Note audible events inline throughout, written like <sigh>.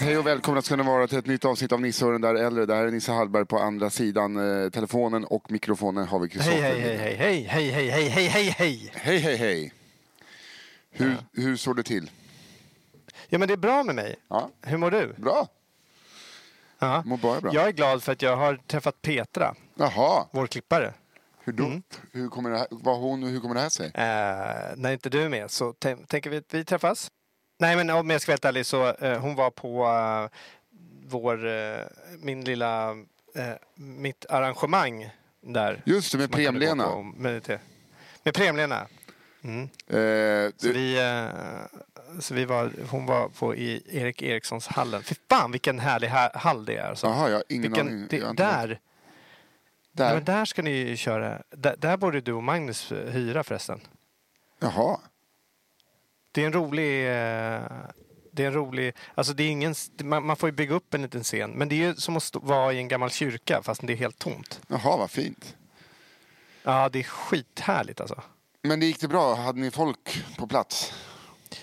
Hej och välkomna ska ni vara till ett nytt avsnitt av Nisse och den där äldre. Det här är Nisse Hallberg på andra sidan eh, telefonen och mikrofonen har vi Hej, Kristoffer. hej, hej, hej, hej, hej, hej, hej, hej, hej, hej. Hej, hej, hej. Hur, hur står det till? Ja, men det är bra med mig. Ja. Hur mår du? Bra. Ja. Mår bara bra. Jag är glad för att jag har träffat Petra, Jaha, vår klippare. hur, då, Mm. hur, kommer det här, vad hon, hur kommer det här sig? Eh, när inte du är med så tän- tänker vi att vi träffas. Nej, men om jag ska vara helt ärlig så eh, hon var på eh, vår, eh, min lilla, eh, mitt arrangemang där. Just det, med som man kunde gå Prem-Lena. på och meditera. Med Prem-Lena. Mm. Eh, Så du, vi, eh, så vi var, hon var på i Erik Erikssons hallen. Fy fan vilken härlig ha- hall det är. Alltså. Jaha, jag har ingen vilken, aning. det, Jag där, där. där. men där ska ni ju köra. Där, där borde du och Magnus eh, hyra förresten. Jaha. Det är en rolig... eh, Det är en rolig... Alltså det är ingen, man, man får ju bygga upp en liten scen. Men det är ju som att stå, vara i en gammal kyrka fast det är helt tomt. Jaha, vad fint. Ja, det är skithärligt alltså. Men det gick det bra? Hade ni folk på plats?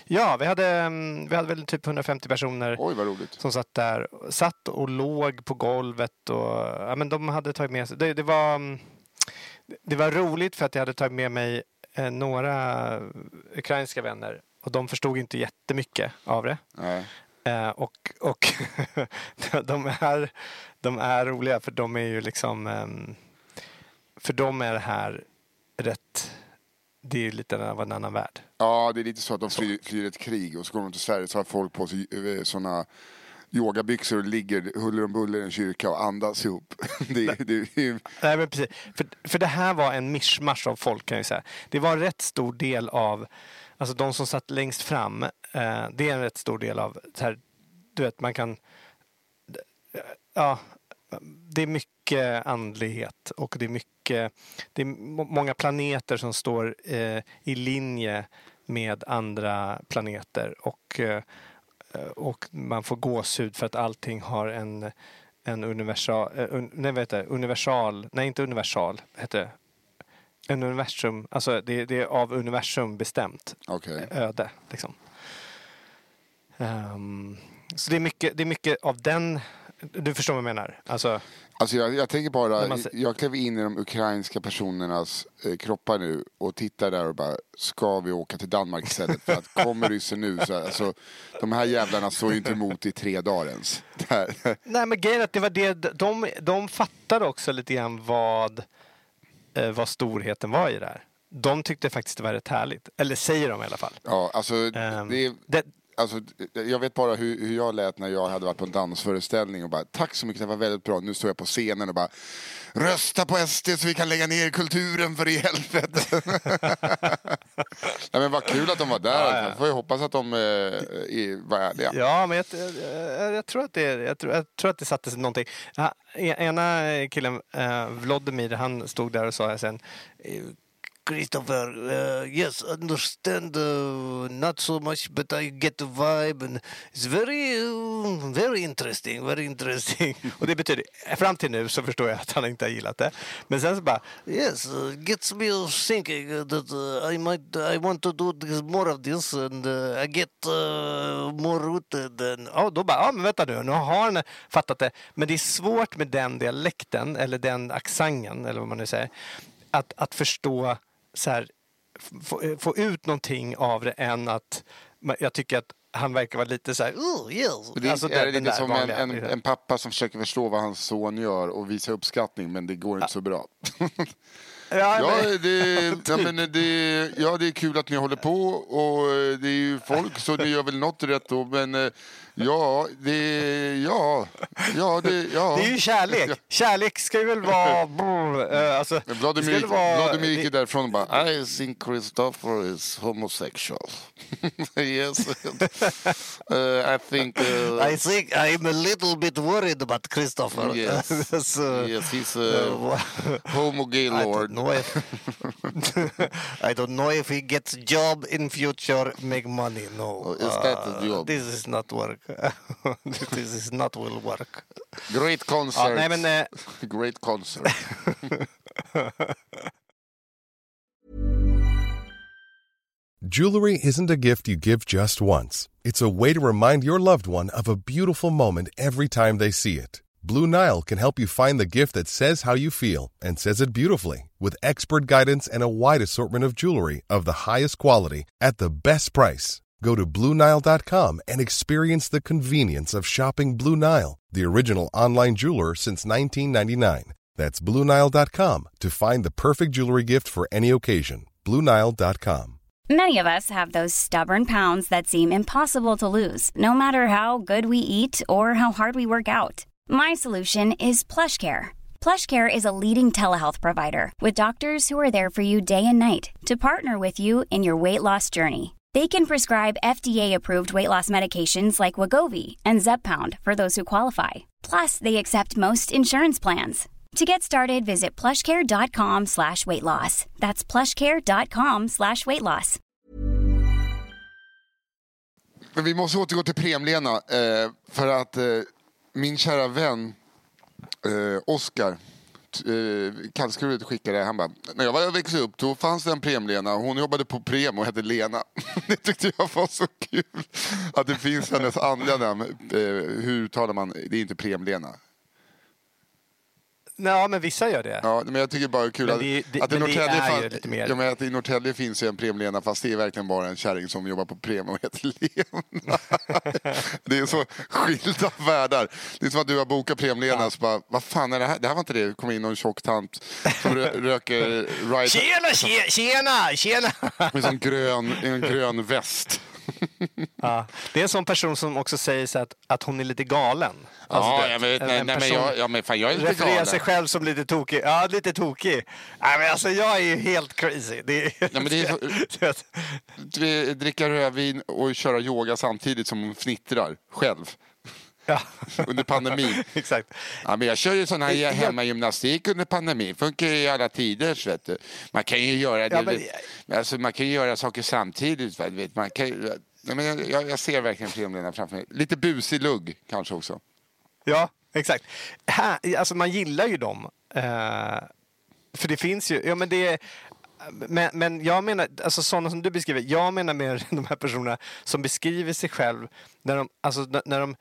Ja, vi hade, mm, vi hade väl typ 150 personer. Oj, vad roligt. som satt där. Satt och låg på golvet och ja, men de hade tagit med sig. Det, det, var, mm, det var roligt för att jag hade tagit med mig eh, några ukrainska vänner och de förstod inte jättemycket av det. Nej. Eh, och och <laughs> de, är, de är roliga för de är ju liksom ehm, för dem är det här rätt det är ju lite av en annan värld. Ja, det är lite så att de flyr, flyr ett krig och så kommer de till Sverige så har folk på sig sådana yogabyxor och ligger huller om buller i en kyrka och andas ihop. <laughs> Det, det, ju- Nej, men precis. För, för det här var en mischmasch av folk kan jag säga. Det var en rätt stor del av, alltså de som satt längst fram, eh, det är en rätt stor del av, här, du vet man kan, ja, det är mycket andlighet och det är mycket, det är må- många planeter som står eh, i linje med andra planeter och, eh, och man får gåshud för att allting har en, en universal, eh, un, nej, heter det? universal, nej inte universal, heter det? En universum, alltså det, det är av universum bestämt Okej. öde. Liksom. Ehm, så det är, mycket, det är mycket av den, du förstår vad jag menar? Alltså, Alltså jag, jag tänker bara, man jag klev in i de ukrainska personernas eh, kroppar nu och tittar där och bara, ska vi åka till Danmark istället? För att kommer ryssen nu så, alltså, de här jävlarna står ju inte emot i tre dagar ens. Nej men grejen är att det var det, de, de fattade också lite grann vad, eh, vad storheten var i det här. De tyckte faktiskt det var rätt härligt. Eller säger de i alla fall. Ja, alltså, Ehm, det är, det, alltså, jag vet bara hur, hur jag lät när jag hade varit på en dansföreställning och bara tack så mycket, det var väldigt bra. Nu står jag på scenen och bara rösta på SD så vi kan lägga ner kulturen för i helvete. <laughs> Nej, men vad kul att de var där. Jag får ju hoppas att de eh, är, var ärliga. Ja, men jag, jag, jag, tror att det, jag, tror, jag tror att det satte sig någonting. Ja, e- ena killen, uh, Vladimir, han stod där och sa sen eh, Christopher, uh, yes, understand uh, not so much, but I get the vibe and it's very, uh, very interesting, very interesting. <laughs> Och det betyder, fram till nu så förstår jag att han inte har gillat det. Men sen så bara, yes, uh, gets me thinking that uh, I might, I want to do this, more of this and I get more rooted. And, ja, då bara, ja men vänta nu, nu har han fattat det. Men det är svårt med den dialekten, eller den accenten, eller vad man nu säger, att, att förstå så här, få, få ut någonting av det än att jag tycker att han verkar vara lite så här, oh, yes. Det är, Alltså, är den- det lite som en, en, en pappa som försöker förstå vad hans son gör och visa uppskattning men det går inte så bra. <laughs> Ja, Ja, det, <laughs> ja, men det, ja, det är kul att ni håller på och eh, det är ju folk så ni gör väl något rätt då. Men eh, ja, det, ja, ja, det, ja. Det är ju kärlek. Kärlek ska ju väl vara... brr, eh, alltså, Vladimir, gick- vara- Vladimir gick det- därifrån och bara I think Christopher is homosexual. <laughs> yes. Uh, <laughs> I think... Uh, I think I'm a little bit worried about Christopher. Yes. <laughs> so, yes, he's a homo gay I don't lord. know if, I don't know if he gets job in future, make money. No. Oh, is that the Uh, job? This is not work. <laughs> this is not will work. Great Ja, concert. nej, men, eh, Great concert. <laughs> Jewelry isn't a gift you give just once. It's a way to remind your loved one of a beautiful moment every time they see it. Blue Nile can help you find the gift that says how you feel and says it beautifully with expert guidance and a wide assortment of jewelry of the highest quality at the best price. Go to BlueNile.com and experience the convenience of shopping Blue Nile, the original online jeweler since 1999. That's BlueNile.com to find the perfect jewelry gift for any occasion. BlueNile.com. Many of us have those stubborn pounds that seem impossible to lose, no matter how good we eat or how hard we work out. My solution is PlushCare. PlushCare is a leading telehealth provider with doctors who are there for you day and night to partner with you in your weight loss journey. They can prescribe FDA-approved weight loss medications like Wagovi and Zeppound for those who qualify. Plus, they accept most insurance plans. To get started, visit plushcare.com slash weight loss. That's plushcare.com slash weight loss. Men vi måste återgå till Prem-Lena. Eh, för att eh, min kära vän eh, Oskar eh, skicka skickade, han bara, när jag var växte upp då fanns det en Prem-Lena, hon jobbade på Prem och hette Lena. <laughs> det tyckte jag var så kul. Att det finns hennes andliga namn. Eh, hur talar man? Det är inte Prem-Lena ja, men vissa gör det. Ja, men jag tycker bara det är kul Men att, det- det- att, det Norrtälje är ju fan- lite mer- ja, men att i Norrtälje finns ju en Prem-Lena fast det är verkligen bara en kärring som jobbar på Prem och heter Lena. <laughs> det är så skilda världar. Det är som att du har bokat Prem-Lena och så bara, vad fan är det här? Det här var inte det. Det kom in någon tjock tant som rö röker <laughs> right Tjena, tjena, tjena! med en grön, en grön väst. <laughs> Ja, det är en sån person som också säger så att, att hon är lite galen. Alltså, ja, det- jag vet, nej, nej, men jag, ja, men fan, jag är lite refererar galen. sig själv som lite tokig. Ja, lite tokig. Nej, men alltså, jag är ju helt crazy. Det är, Ja, men det är <laughs> så- Dricka rödvin och köra yoga samtidigt som hon fnittrar själv ja. <laughs> under pandemin. <laughs> Exakt. Ja, men jag kör ju sån här Helt- hemmagymnastik under pandemin. Funkar ju i alla tider. Vet du. Man kan ju göra det. Ja, men- alltså, man kan ju göra saker samtidigt. Vet. Man kan, ja, men jag, jag, jag ser verkligen Prem-Lena framför mig. Lite busig lugg kanske också. Ja, exakt. Här, alltså man gillar ju dem. Eh, för det finns ju, ja men det men, men jag menar, alltså sådana som du beskriver, jag menar mer <laughs> de här personerna som beskriver sig själv när de, alltså när de,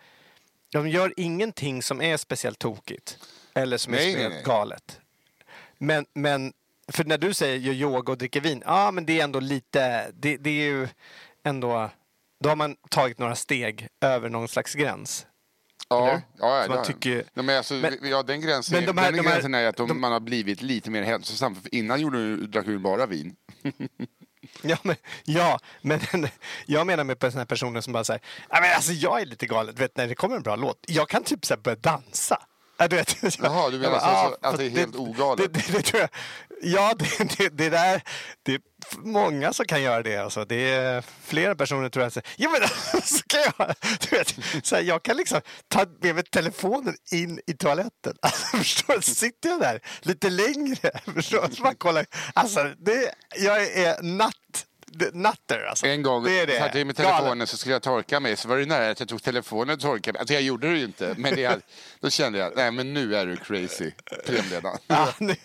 de gör ingenting som är speciellt tokigt. Eller som är Nej, nej, speciellt galet. Men, men, för när du säger gör yoga och dricker vin, ja men det är ändå lite, det, det är ju ändå, då har man tagit några steg över någon slags gräns. Ja, Eller? ja, Så ja, man tycker- ja, men alltså, Men- ja, den gränsen, men de här- den de här- gränsen är att de, de- man har blivit lite mer hälsosam. För innan gjorde du, drack du bara vin. <laughs> Ja, men, ja, men jag menar med sådana här personer som bara säger ja, men alltså jag är lite galen, vet när det kommer en bra låt, jag kan typ så här börja dansa. Ja, du vet, <laughs> Jaha, du menar Jag så- så att det är helt ogalet? Det, det, det, tror jag. Ja, det, det, det där, det är många som kan göra det. Alltså. Det är flera personer tror jag. säger, Ja, men alltså, så kan jag, du vet, så här, jag kan liksom ta med mig telefonen in i toaletten. <laughs> Alltså, förstår du? Sitter jag där lite längre. <laughs> Förstår du? Så man kollar. Alltså, det, jag är natt. Natter alltså. En gång det är det. satt jag med Galen. telefonen så skulle jag torka mig så var det nära att jag tog telefonen och torkade mig. Alltså jag gjorde det ju inte. Men det, hade- <laughs> då kände jag, nej men nu är du crazy. Premleda. <laughs> Ja, nu,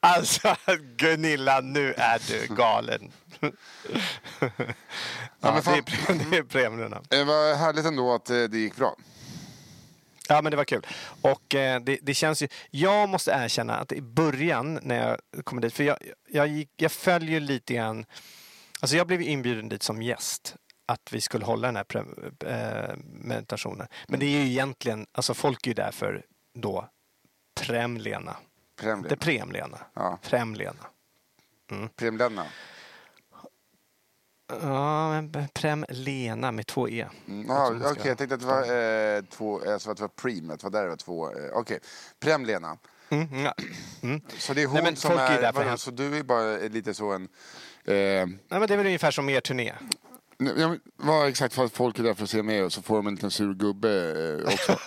alltså Gunilla, nu är du galen. <laughs> Ja, det, fan- det är premierna. Det var härligt ändå att eh, det gick bra. Ja, men det var kul. Och eh, det, det känns ju... Jag måste erkänna att i början när jag kom dit, för jag, jag, gick, jag följer lite grann... Alltså jag blev inbjuden dit som gäst att vi skulle hålla den här eh, meditationen. Men det är ju egentligen, alltså folk är ju där för då Prem-Lena. Premleda. Inte Prem-Lena. Ja. Prem-Lena. Premlena. Ja, men Prem-Lena med två E. Mm, Jag Okej, ska- jag tänkte att det var eh, två, alltså att det var Prem, att det var där det var två. Eh, Okej, Premlena. Mm, ja. Så det är hon Nej, som folk är är, så du är bara lite så en... Eh, Nej, men det är väl ungefär som er turné. Men Vad exakt för att folk är där för att se mig och så får de en liten sur gubbe eh, också.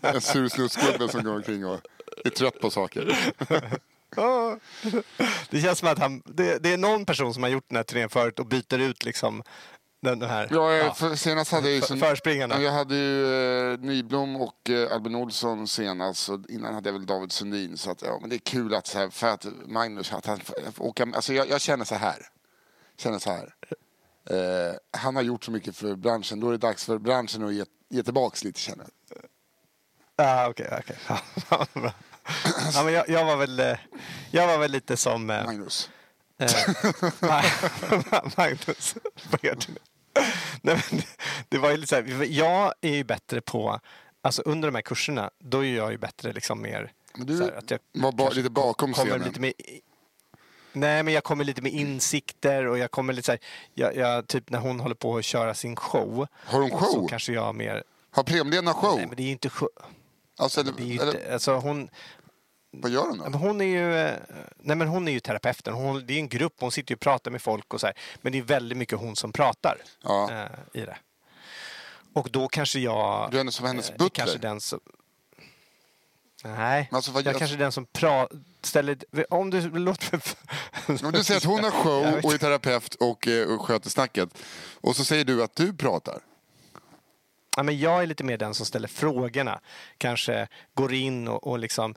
<laughs> en sur snusgubbe som går omkring och är trött på saker. Det känns som att han, det, det är någon person som har gjort den här turnén förut och byter ut liksom den, den här Ja, ja, senast hade jag ju... Som, förspringarna. jag hade ju eh, Nyblom och eh, Albin Olsson senast. Och innan hade jag väl David Sundin. Så att, ja, men det är kul att, så här, för att Magnus att han får åka... Alltså jag, jag känner så här. Känner så här. Eh, han har gjort så mycket för branschen. Då är det dags för branschen att ge, ge tillbaka lite känner jag. Ja, okej, okej. <laughs> Ja, bra. ja, men jag, jag, var väl, eh, jag var väl lite som... eh, Magnus. Eh, <laughs> Ma- <laughs> Magnus. <laughs> Nej, men det- var ju lite så här, jag är ju bättre på, alltså under de här kurserna, då är jag ju bättre liksom mer Men du så här, att jag var ba, lite bakom kommer scenen. lite med, Nej, men jag kommer lite med insikter och jag kommer lite så här, jag, jag, typ när hon håller på att köra sin show. Har hon Så show? kanske jag mer, Har Prem-Lena show? nej men det är ju inte show. alltså, eller, alltså hon, vad gör hon då? men Hon är ju, eh, nej men hon är ju terapeuten. Hon, det är en grupp, hon sitter ju och pratar med folk och så här. Men det är väldigt mycket hon som pratar Ja. eh, i det. Och då kanske jag... Du är som hennes eh, är butler? Kanske den som... Nej, alltså, vad- jag kanske är den som ställer... Om du låter mig... Om du säger att hon har show <laughs> och är terapeut och, eh, och sköter snacket. Och så säger du att du pratar. Ja, men jag är lite mer den som ställer frågorna. Kanske går in och, och liksom,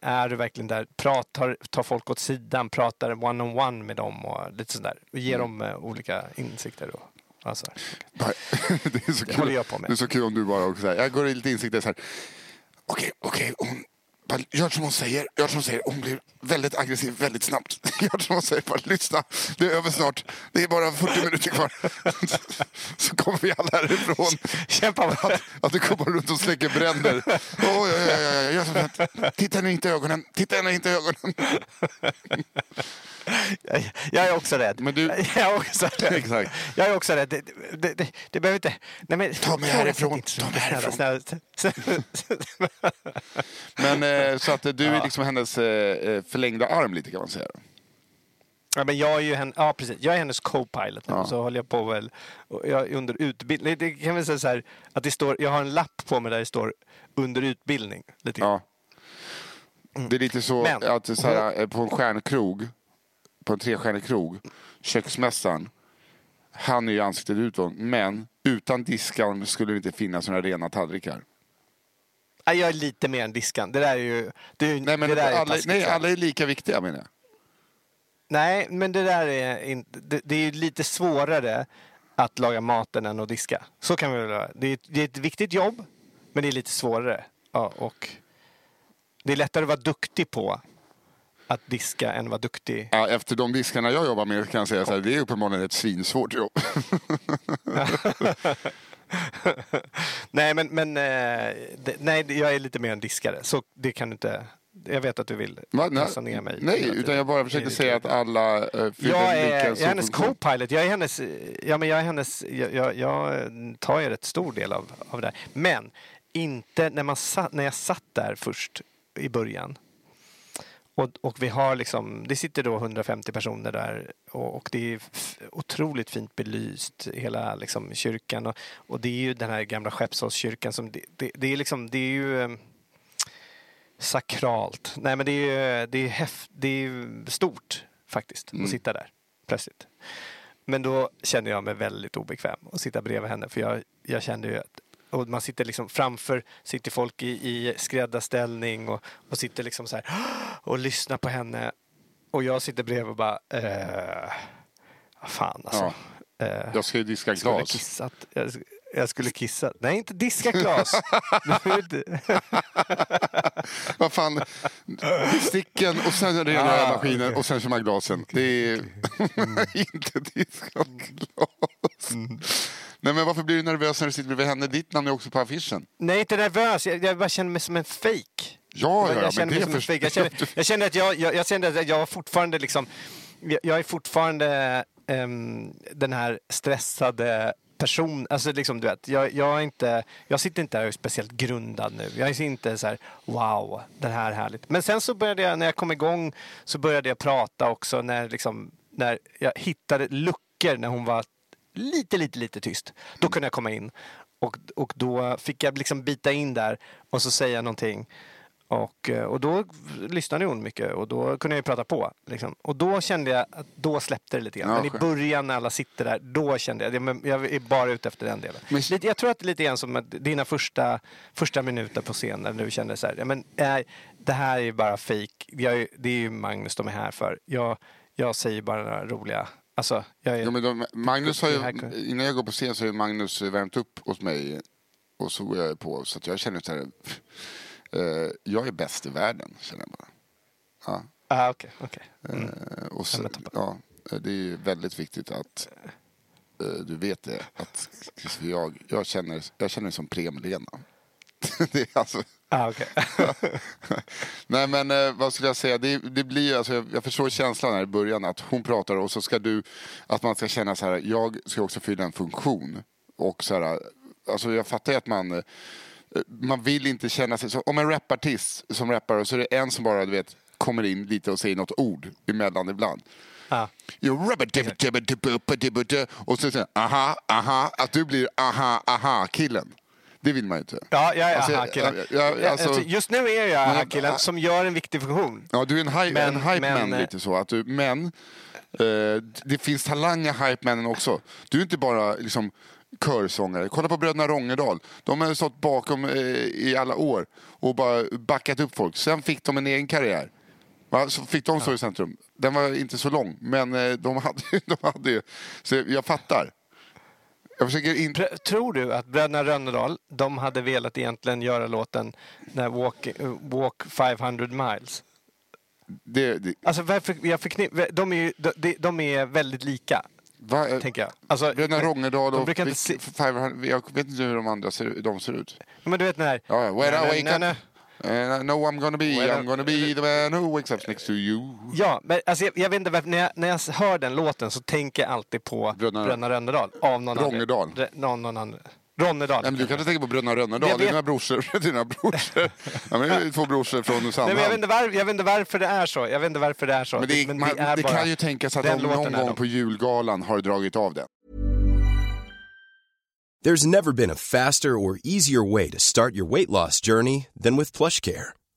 är du verkligen där, pratar, tar folk åt sidan, pratar one-on-one med dem och lite sådär. Och ger dem eh, olika insikter. Och, alltså. Bara- <laughs> Det är så Det kul. med. Det är så kul om du bara också säger, jag går i lite insikter så här. Okej, okej, hon bara gör som hon säger, gör som hon säger. Hon blir väldigt aggressiv väldigt snabbt. <laughs> Gör som hon säger, bara lyssna. Det är över snart. Det är bara 40 minuter kvar. <laughs> Så kommer vi alla härifrån. Kämpa på. Att, att du kommer runt och släcker bränder. Oj, oj, gör som här. Titta henne inte i ögonen. Titta henne inte i ögonen. <laughs> Jag, är också rädd. Men du- <laughs> Jag är också rädd. Exakt. Jag är också rädd. Det, det, det, det behöver inte... Nej, men, Ta mig härifrån. Ta mig härifrån. snälla, snälla. <laughs> Men eh, så att du är liksom hennes eh, förlängda arm lite kan man säga. Ja, men jag är ju hen, ja, precis. Jag är hennes co-pilot nu. Ja. Så håller jag på väl, jag är under utbildning. Det kan väl säga så här, att det står, jag har en lapp på mig där det står under utbildning. Lite. Ja. Det är lite så Men- att så här, eh, på en stjärnkrog, på en trestjärnig krog, köksmästaren, han är ju ansiktet utåt, men utan diskan skulle det inte finnas några rena tallrikar. Ja, jag är lite mer än diskan. Det där är ju... Det är, Nej, men det där är alla, taskigt, nej, så. alla är lika viktiga menar jag. Nej, men det där är inte... Det, det är ju lite svårare att laga maten än att diska. Så kan vi väl göra. Det är, det är ett viktigt jobb, men det är lite svårare. Ja, och det är lättare att vara duktig på att diska än vara duktig Ja, efter de diskarna jag jobbar med kan jag säga så här, det är uppenbarligen ett svinsvårt jobb. <laughs> nej, men, men eh, det, nej, jag är lite mer en diskare. Så det kan du inte... Jag vet att du vill Va? Pressa ner mig. nej utan jag bara försökte säga att alla uh, fyller Jag är, jag är hennes co-pilot. Jag är hennes... Ja, men jag är hennes... Jag, jag, jag tar ju rätt stor del av, av det här. Men inte när, man sa, när jag satt där först i början. Och, och vi har liksom... Det sitter då 150 personer där och, och det är otroligt fint belyst, hela liksom, kyrkan. Och, och det är ju den här gamla Skeppsholmskyrkan som... Det, det, det är liksom... Det är ju... eh, sakralt. Nej men det är ju det är häft, det är stort faktiskt att sitta där plötsligt. Men då kände jag mig väldigt obekväm att sitta bredvid henne för jag, jag kände ju att och man sitter liksom framför, sitter folk i, i skräddarställning och, och sitter liksom så här och lyssnar på henne. Och jag sitter bredvid och bara, eh, fan alltså. Eh, Jag ska ju diska glas. kissat. Jag, jag skulle kissa. Nej, inte diska glas. Det är inte- Vad fan, sticken och sen rena Ah, maskinen okej. och sen kör man glasen. Det är <laughs> inte diskat glas. Nej men varför blir du nervös när du sitter bredvid henne? Ditt namn är också på affischen. Nej, inte nervös. Jag, jag bara känner mig som en fake. Ja, ja, jag, ja, jag känner mig som en. Jag känner, jag känner att jag, jag, jag kände att jag fortfarande liksom... Jag, jag är fortfarande ehm, den här stressade person, alltså liksom du vet, jag, jag, är inte, jag sitter inte där och är speciellt grundad nu. Jag är inte så här, wow, det här är härligt. Men sen så började jag, när jag kom igång, så började jag prata också när, liksom, när jag hittade luckor när hon var lite, lite, lite tyst. Då kunde jag komma in och, och då fick jag liksom bita in där och så säga någonting. Och, eh, och då lyssnade hon mycket och då kunde jag ju prata på. Liksom. Och då kände jag att då släppte det lite grann. Ja, Men i början när alla sitter där, då kände jag, men jag är bara ute efter den delen. Men- Lite, jag tror att det är lite grann som att dina första, första minuter på scen när du kände så här, men, äh, det här är ju bara fejk. Det är ju Magnus de är här för. Jag, jag säger bara några roliga, alltså jag är, Ja, de, Magnus har ju, innan jag går på scen så har ju Magnus värmt upp hos mig och så går jag på så att jag känner så här, eh, jag är bäst i världen känner jag bara. Ja. ah, okej, okej. Mm. Eh, och Ja, så, men toppen. ja, eh, det är väldigt viktigt att eh, du vet det. Att jag, jag, känner, jag känner mig som Prem-Lena. <laughs> det är alltså, Ah, okej. <laughs> nej men vad skulle jag säga, det, det blir alltså, jag, jag förstår känslan här i början att hon pratar och så ska du, att man ska känna så här, jag ska också fylla en funktion. Och så här, alltså jag fattar ju att man, man vill inte känna sig, så, om en rapartist som rappar så är det en som bara du vet kommer in lite och säger något ord emellan ibland. ah. Och så säger aha, aha, att du blir aha, aha killen. Det vill man ju inte. Ja, jag är Alltså, aha-killen. jag- alltså- Just nu är jag aha-killen som gör en viktig funktion. Ja, du är en, hy- Men- en hype men, man lite så. Att du, men eh, det finns talanger hype mannen också. Du är inte bara liksom körsångare. Kolla på bröderna Rongedal. De har stått bakom eh, i alla år och bara backat upp folk. Sen fick de en egen karriär. Va? Så fick de stå i centrum. Den var inte så lång, men eh, de hade, <laughs> de hade ju... Så jag fattar. Jag försöker inte... Pr- Tror du att bröderna Rönnedal, de hade velat egentligen göra låten när walk, eh, walk 500 miles? Det, det, Alltså varför, jag förknipp, de, är ju, de, de är väldigt lika, va, tänker jag. Alltså, Bröderna Rongedal de och... brukar inte se- 500, jag vet inte hur de andra ser, de ser ut. Men du vet den här... Ja, ja. When I wake up, I know I'm gonna be, I'm gonna be the man who wakes up next to you. Ja, men alltså, jag, jag vet inte varför, när jag, när jag hör den låten så tänker jag alltid på Bröderna- Rönnedal. Av någon Rongedal. Annan, någon, någon annan. Ronnedal. Nej, men du kan inte tänka på Bröderna det är vet- dina brorsor. <laughs> Dina brorsor. Ja, men det är två brorsor från Nej, men jag, vet Sandhamn. inte var, jag vet inte varför det är så. Jag vet inte varför det är så. Men det, är, man, är det bara- kan ju tänkas att de någon gång de. på julgalan har dragit av den. There's never been a faster or easier way to start your weight loss journey than with PlushCare.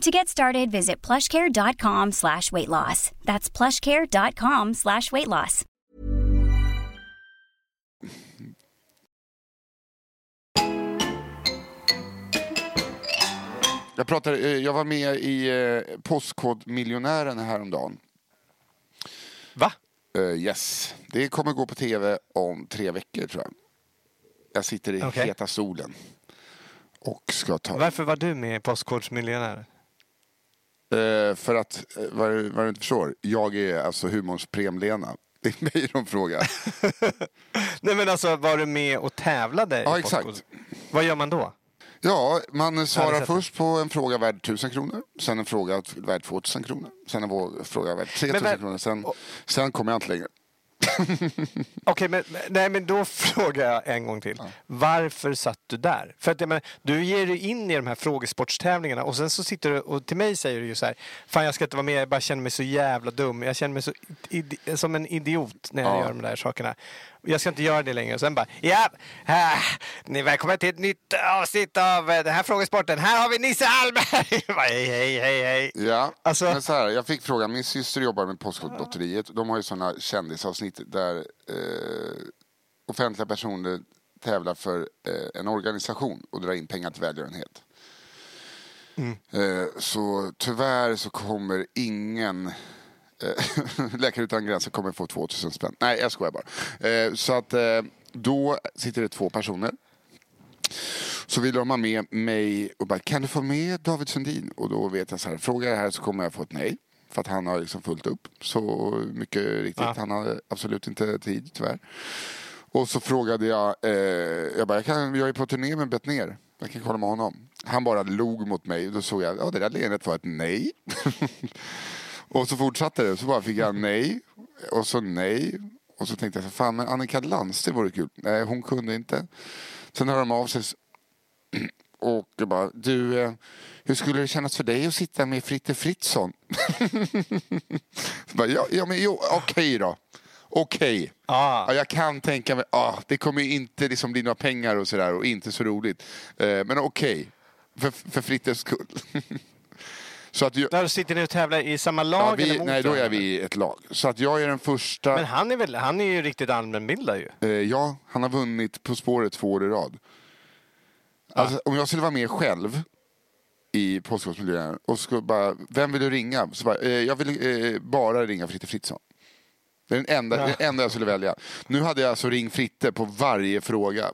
To get started, visit plushcare.com slash weight loss. That's plushcare.com slash weight loss. Jag, pratade, eh, jag var med i eh, Postkodmiljonären häromdagen. Va? Uh, yes, det kommer gå på tv om tre veckor tror jag. Jag sitter i Okej. heta stolen. Och ska ta... Varför var du med i Postkodmiljonären? Eh, för att, eh, vad, vad du inte förstår, jag är alltså humorns Prem-Lena. Det är mig de frågar. <laughs> Nej men alltså var du med och tävlade? Ja, exakt. Vad gör man då? Ja, man svarar först på en fråga värd 1000 kronor, sen en fråga värd 2000 kronor, sen en fråga värd 3000 Men- kronor, sen, sen kommer jag inte längre. <laughs> Okej, men, men- nej, men då <laughs> frågar jag en gång till. Varför satt du där? För att jag menar, du ger dig in i de här frågesportstävlingarna och sen så sitter du och till mig säger du ju så här, fan jag ska inte vara med, jag bara känner mig så jävla dum, jag känner mig så som en idiot när jag Ja. gör de där sakerna. Jag ska inte göra det längre. Och sen bara, ja, äh, ni är välkomna till ett nytt avsnitt av eh, den här frågesporten. Här har vi Nisse Hallberg! <laughs> Hej, hej, hej, hej. Ja, Alltså- men så här, jag fick frågan, min syster jobbar med Postkodlotteriet. De har ju sådana kändisavsnitt där eh, offentliga personer tävlar för eh, en organisation och drar in pengar till välgörenhet. Eh, så tyvärr så kommer ingen <laughs> Läkare utan gränser kommer få 2000 spänn. Nej, jag skojar bara. Eh, så att eh, då sitter det två personer så vill de ha med mig och bara, kan du få med David Sundin? Och då vet jag så här, frågar jag här så kommer jag få ett nej. För att han har liksom fullt upp. Så mycket riktigt, Ja. han har absolut inte tid tyvärr. Och så frågade jag, eh, jag bara, jag, kan, jag är på turné med Bettner. Jag kan kolla med honom. Han bara log mot mig och då såg jag, ja det där leendet var ett nej. <laughs> och så fortsatte det, så bara fick jag nej. Och så nej. Och så tänkte jag, så, fan men Annika Lantz, det vore kul. Nej, hon kunde inte. Sen hör de av sig <clears throat> och bara, du, eh, hur skulle det kännas för dig att sitta med Fritte Fritzson? <laughs> Bara, ja, ja, men jo, okej då. Okej. Ah. Ja, jag kan tänka mig, ah, det kommer ju inte liksom bli några pengar och sådär och inte så roligt. Eh, men okej, för, för Frittes skull. <laughs> så att jag, Där sitter ni och tävlar i samma ja, lag? eller vi, mot nej, då är vi ett lag. Så att jag är den första. Men han är, väl, han är ju riktigt allmänbildad ju. Eh, ja, han har vunnit På spåret två år i rad. Alltså, om jag skulle vara med själv i Postkodmiljöen och skulle bara, vem vill du ringa? Så bara, eh, jag vill eh, bara ringa Fritte Fritzson. Det är den enda, Ja. den enda jag skulle välja. Nu hade jag alltså ring Fritte på varje fråga.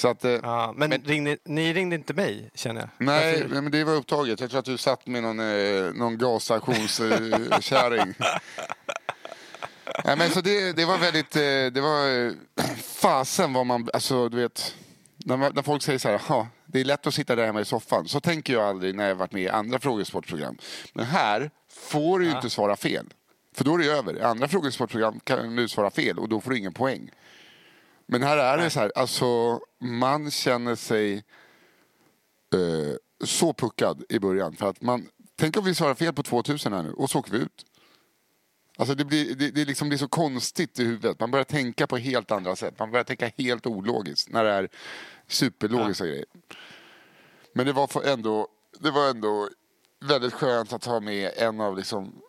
Så att, eh, Ja, men Men- ringde, ni ringde inte mig, känner jag. nej, Varför- men det var upptaget. Jag tror att du satt med någon, eh, någon gasstationskärring. <laughs> Nej, men så det, det var väldigt, eh, det var, eh, fasen vad man, alltså du vet, när, när folk säger så här, "Ja, det är lätt att sitta där hemma i soffan. Så tänker jag aldrig när jag varit med i andra frågesportprogram. Men här får du ju inte svara fel. För då är det över. I andra frågesportprogram kan du svara fel och då får du ingen poäng. Men här är det så här, alltså man känner sig eh, så puckad i början. För att man, tänk om vi svarar fel på 2000 här nu och så åker vi ut. Alltså det blir, det, det liksom blir så konstigt i huvudet. Man börjar tänka på helt andra sätt. Man börjar tänka helt ologiskt när det är superlogiska grejer. Men det var ändå, det var ändå väldigt skönt att ha med en av liksom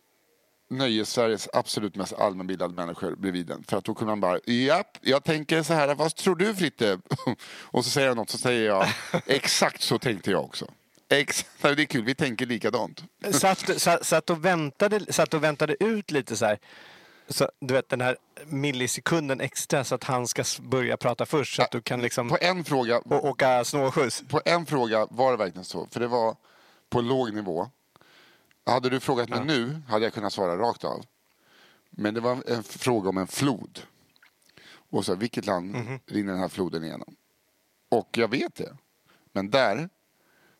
Nöjes-Sveriges absolut mest allmänbildade människor bredvid den. För att då kunde man bara, japp, jag tänker så här, vad tror du Fritte? <laughs> Och så säger jag något, så säger jag, <laughs> exakt så tänkte jag också. Exakt, <laughs> det är kul, vi tänker likadant. satt, satt, satt, och väntade, satt och väntade ut lite så här. Så, du vet den här millisekunden extra så att han ska börja prata först så att du kan liksom På en fråga, åka snålskjuts. på en fråga var det verkligen så, för det var på låg nivå. Hade du frågat mig nu hade jag kunnat svara rakt av. Men det var en fråga om en flod. Och så, vilket land rinner den här floden igenom? Och jag vet det. Men där,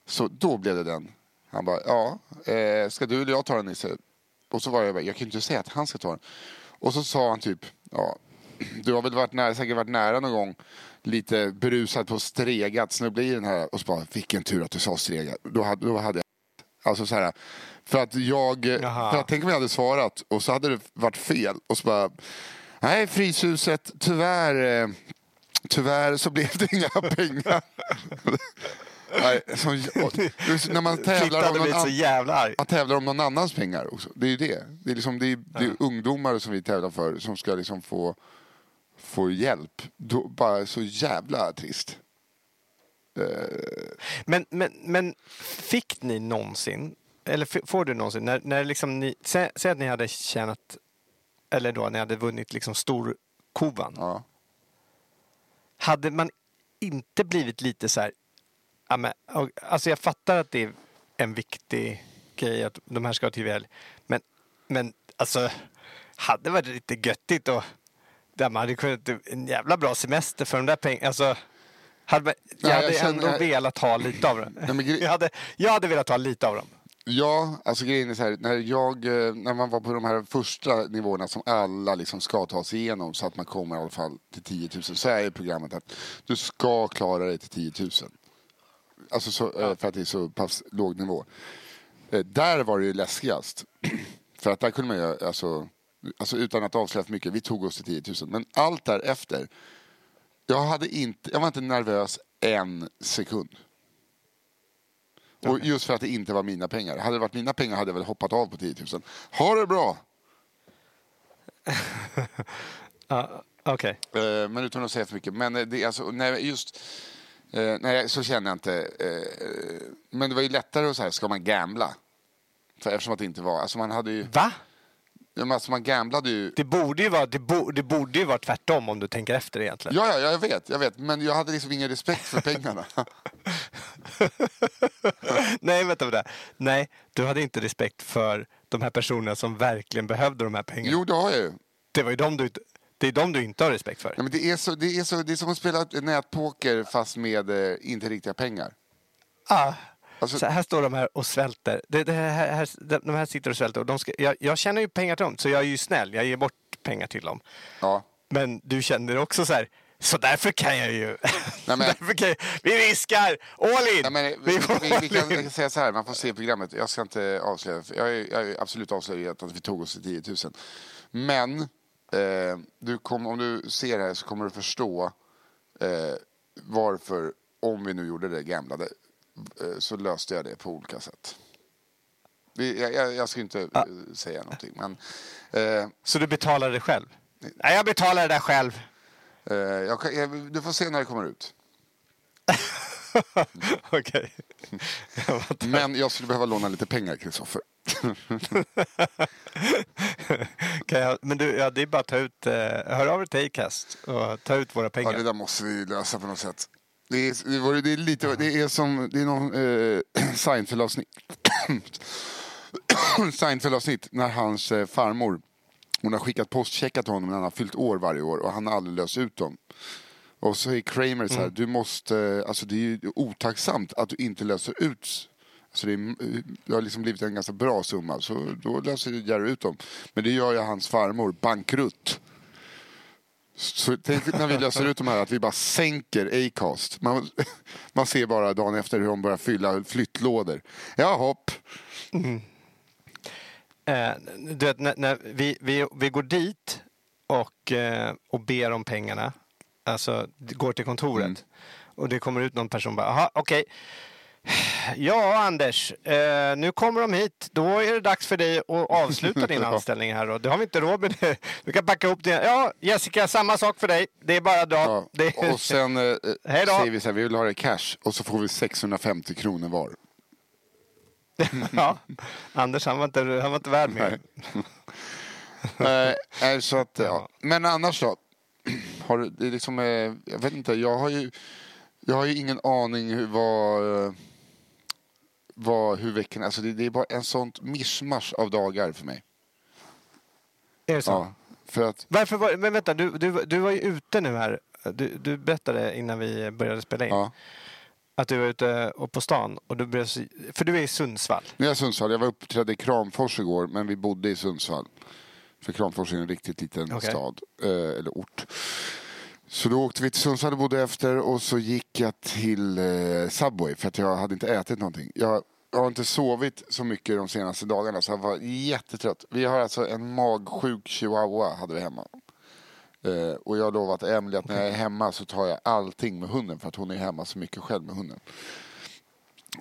så då blev det den. Han bara, ja, eh, ska du eller jag ta den Nisse? Och så var jag bara, jag kan inte säga att han ska ta den. Och så sa han typ, ja, <clears throat> du har väl varit nära, säkert varit nära någon gång lite berusad på stregat, snubbla i den här och så bara, vilken tur att du sa stregat. Då hade, då hade jag Alltså så här, för att jag, Jaha. för att tänk om jag hade svarat och så hade det varit fel och så bara, nej Fryshuset, tyvärr, eh, tyvärr så blev det inga <laughs> pengar. nej, så, när man tävlar om, någon så jävla arg. man tävlar om någon annans pengar också. Det är ju det. Det är, liksom, det är, det är ungdomar som vi tävlar för som ska liksom få, få hjälp. Då, bara så jävla trist. Men, men, men fick ni någonsin, eller får du någonsin, när, när liksom ni, sä, säg att ni hade tjänat, eller då ni hade vunnit liksom storkovan. Ja. Hade man inte blivit lite så här, ja, men, alltså jag fattar att det är en viktig grej att de här ska ha väl, men, men alltså hade varit lite göttigt och där man hade kunnat en jävla bra semester för de där pengarna. Alltså, hade jag Nej, jag hade känner- ändå jag- velat ha lite av dem. Nej, gre- jag, hade, jag hade velat ha lite av dem. Ja, alltså grejen är så här, när, jag, eh, när man var på de här första nivåerna som alla liksom ska ta sig igenom så att man kommer i alla fall till 10 000 så är programmet att du ska klara dig till 10 000. Alltså så, eh, för att det är så pass låg nivå. Eh, Där var det ju läskigast. <clears throat> För att där kunde man ju, alltså, Alltså utan att avslöja för mycket, vi tog oss till 10 000. Men allt därefter, jag, hade inte, jag var inte nervös en sekund. Och just för att det inte var mina pengar. Hade det varit mina pengar hade jag väl hoppat av på 10 000. Ha det bra! <laughs> Ja, Okej. Eh, men utan att säga för mycket. Men eh, det, alltså, nej, just, eh, nej, så känner jag inte. Men det var ju lättare att säga, ska man gambla? För eftersom att det inte var, alltså man hade ju, Va? Ja, men alltså man gamblade ju. Det borde ju vara, det bo, det borde ju vara tvärtom om du tänker efter egentligen. Ja, ja, jag vet, jag vet. Men jag hade liksom ingen respekt för pengarna. <laughs> Nej, vänta på det. Nej, du hade inte respekt för de här personerna som verkligen behövde de här pengarna. jo, det har jag ju. Det var ju de du, det är de du inte har respekt för. Ja, men det, är så, det, är så, det är som att spela nätpoker fast med eh, inte riktiga pengar. Ah. Alltså- så här står de här och svälter. Det, det här, här, de här sitter och svälter. Och de ska, jag, jag tjänar ju pengar till dem, så jag är ju snäll. Jag ger bort pengar till dem. Ja. Men du känner också så här, så därför kan jag ju... men- <laughs> därför kan jag, vi riskar! All in! Ja, men, vi, vi vi, vi, kan, kan säga så här, man får se programmet. Jag ska inte avslöja. Jag är, jag är absolut avslöjat att vi tog oss till 10 000. Men eh, du kom, om du ser det här så kommer du förstå eh, varför, om vi nu gjorde det, gamblade, eh, så löste jag det på olika sätt. Jag, jag, jag ska inte eh, säga någonting, men eh, Så du betalar det själv? Nej, jag betalar det där själv. eh, jag, du får se när det kommer ut. <laughs> Okej. Men jag skulle behöva låna lite pengar, Kristoffer. <laughs> Men du, ja, det är bara att ta ut, eh, hör av dig till Acast och ta ut våra Ja, pengar. det där måste vi lösa på något sätt. Det är, det var, det är lite, det är som, det är någon eh, <clears throat> Seinfeld-avsnitt. <clears throat> Seinfeld-avsnitt när hans eh, farmor, hon har skickat postcheckar till honom när han har fyllt år varje år och han har aldrig löst ut dem. Och så är Kramer så här, du måste, alltså det är ju otacksamt att du inte löser ut så det, är, det har liksom blivit en ganska bra summa, så då löser Jerry ut dem. Men det gör ju hans farmor bankrutt. Så tänk när vi löser ut de här att vi bara sänker Acast. Man, <laughs> man ser bara dagen efter hur de börjar fylla flyttlådor. Ja, hopp. Eh, du vet, när, när vi, vi, vi går dit och, eh, och ber om pengarna, alltså går till kontoret Mm. och det kommer ut någon person bara, okej. Ja, Anders, eh, nu kommer de hit. Då är det dags för dig att avsluta din <laughs> anställning här. Och det har vi inte råd med. Du kan packa ihop det. Ja, Jessica, samma sak för dig. Det är bara att dra. Ja. Är... Och sen eh, <laughs> då. säger vi så här, vi vill ha det cash och så får vi 650 kronor var. <laughs> ja. Anders, han var inte, han var inte värd mer. Nej, nej, så att, ja. Men annars då? <clears throat> Har du, det är liksom, eh, jag vet inte, jag har ju, jag har ju ingen aning hur, vad, eh, vad, hur veckan, alltså det, det är bara en sånt mischmasch av dagar för mig. Är det så? Ja, för att, Varför var, men vänta, du, du, du var ju ute nu här. Du, du berättade innan vi började spela in ja. att du var ute och på stan. Och du började, för du är i Sundsvall. Nu är jag i Sundsvall, jag var uppträdde i Kramfors igår men vi bodde i Sundsvall. För Kramfors är en riktigt liten Okej. stad, eh, eller ort. Så då åkte vi till Sundsvall och bodde efter och så gick jag till eh, Subway för att jag hade inte ätit någonting. Jag har inte sovit så mycket de senaste dagarna så jag var jättetrött. Vi har alltså en magsjuk chihuahua hade vi hemma. Eh, och jag har lovat Emily att när jag är hemma så tar jag allting med hunden för att hon är hemma så mycket själv med hunden.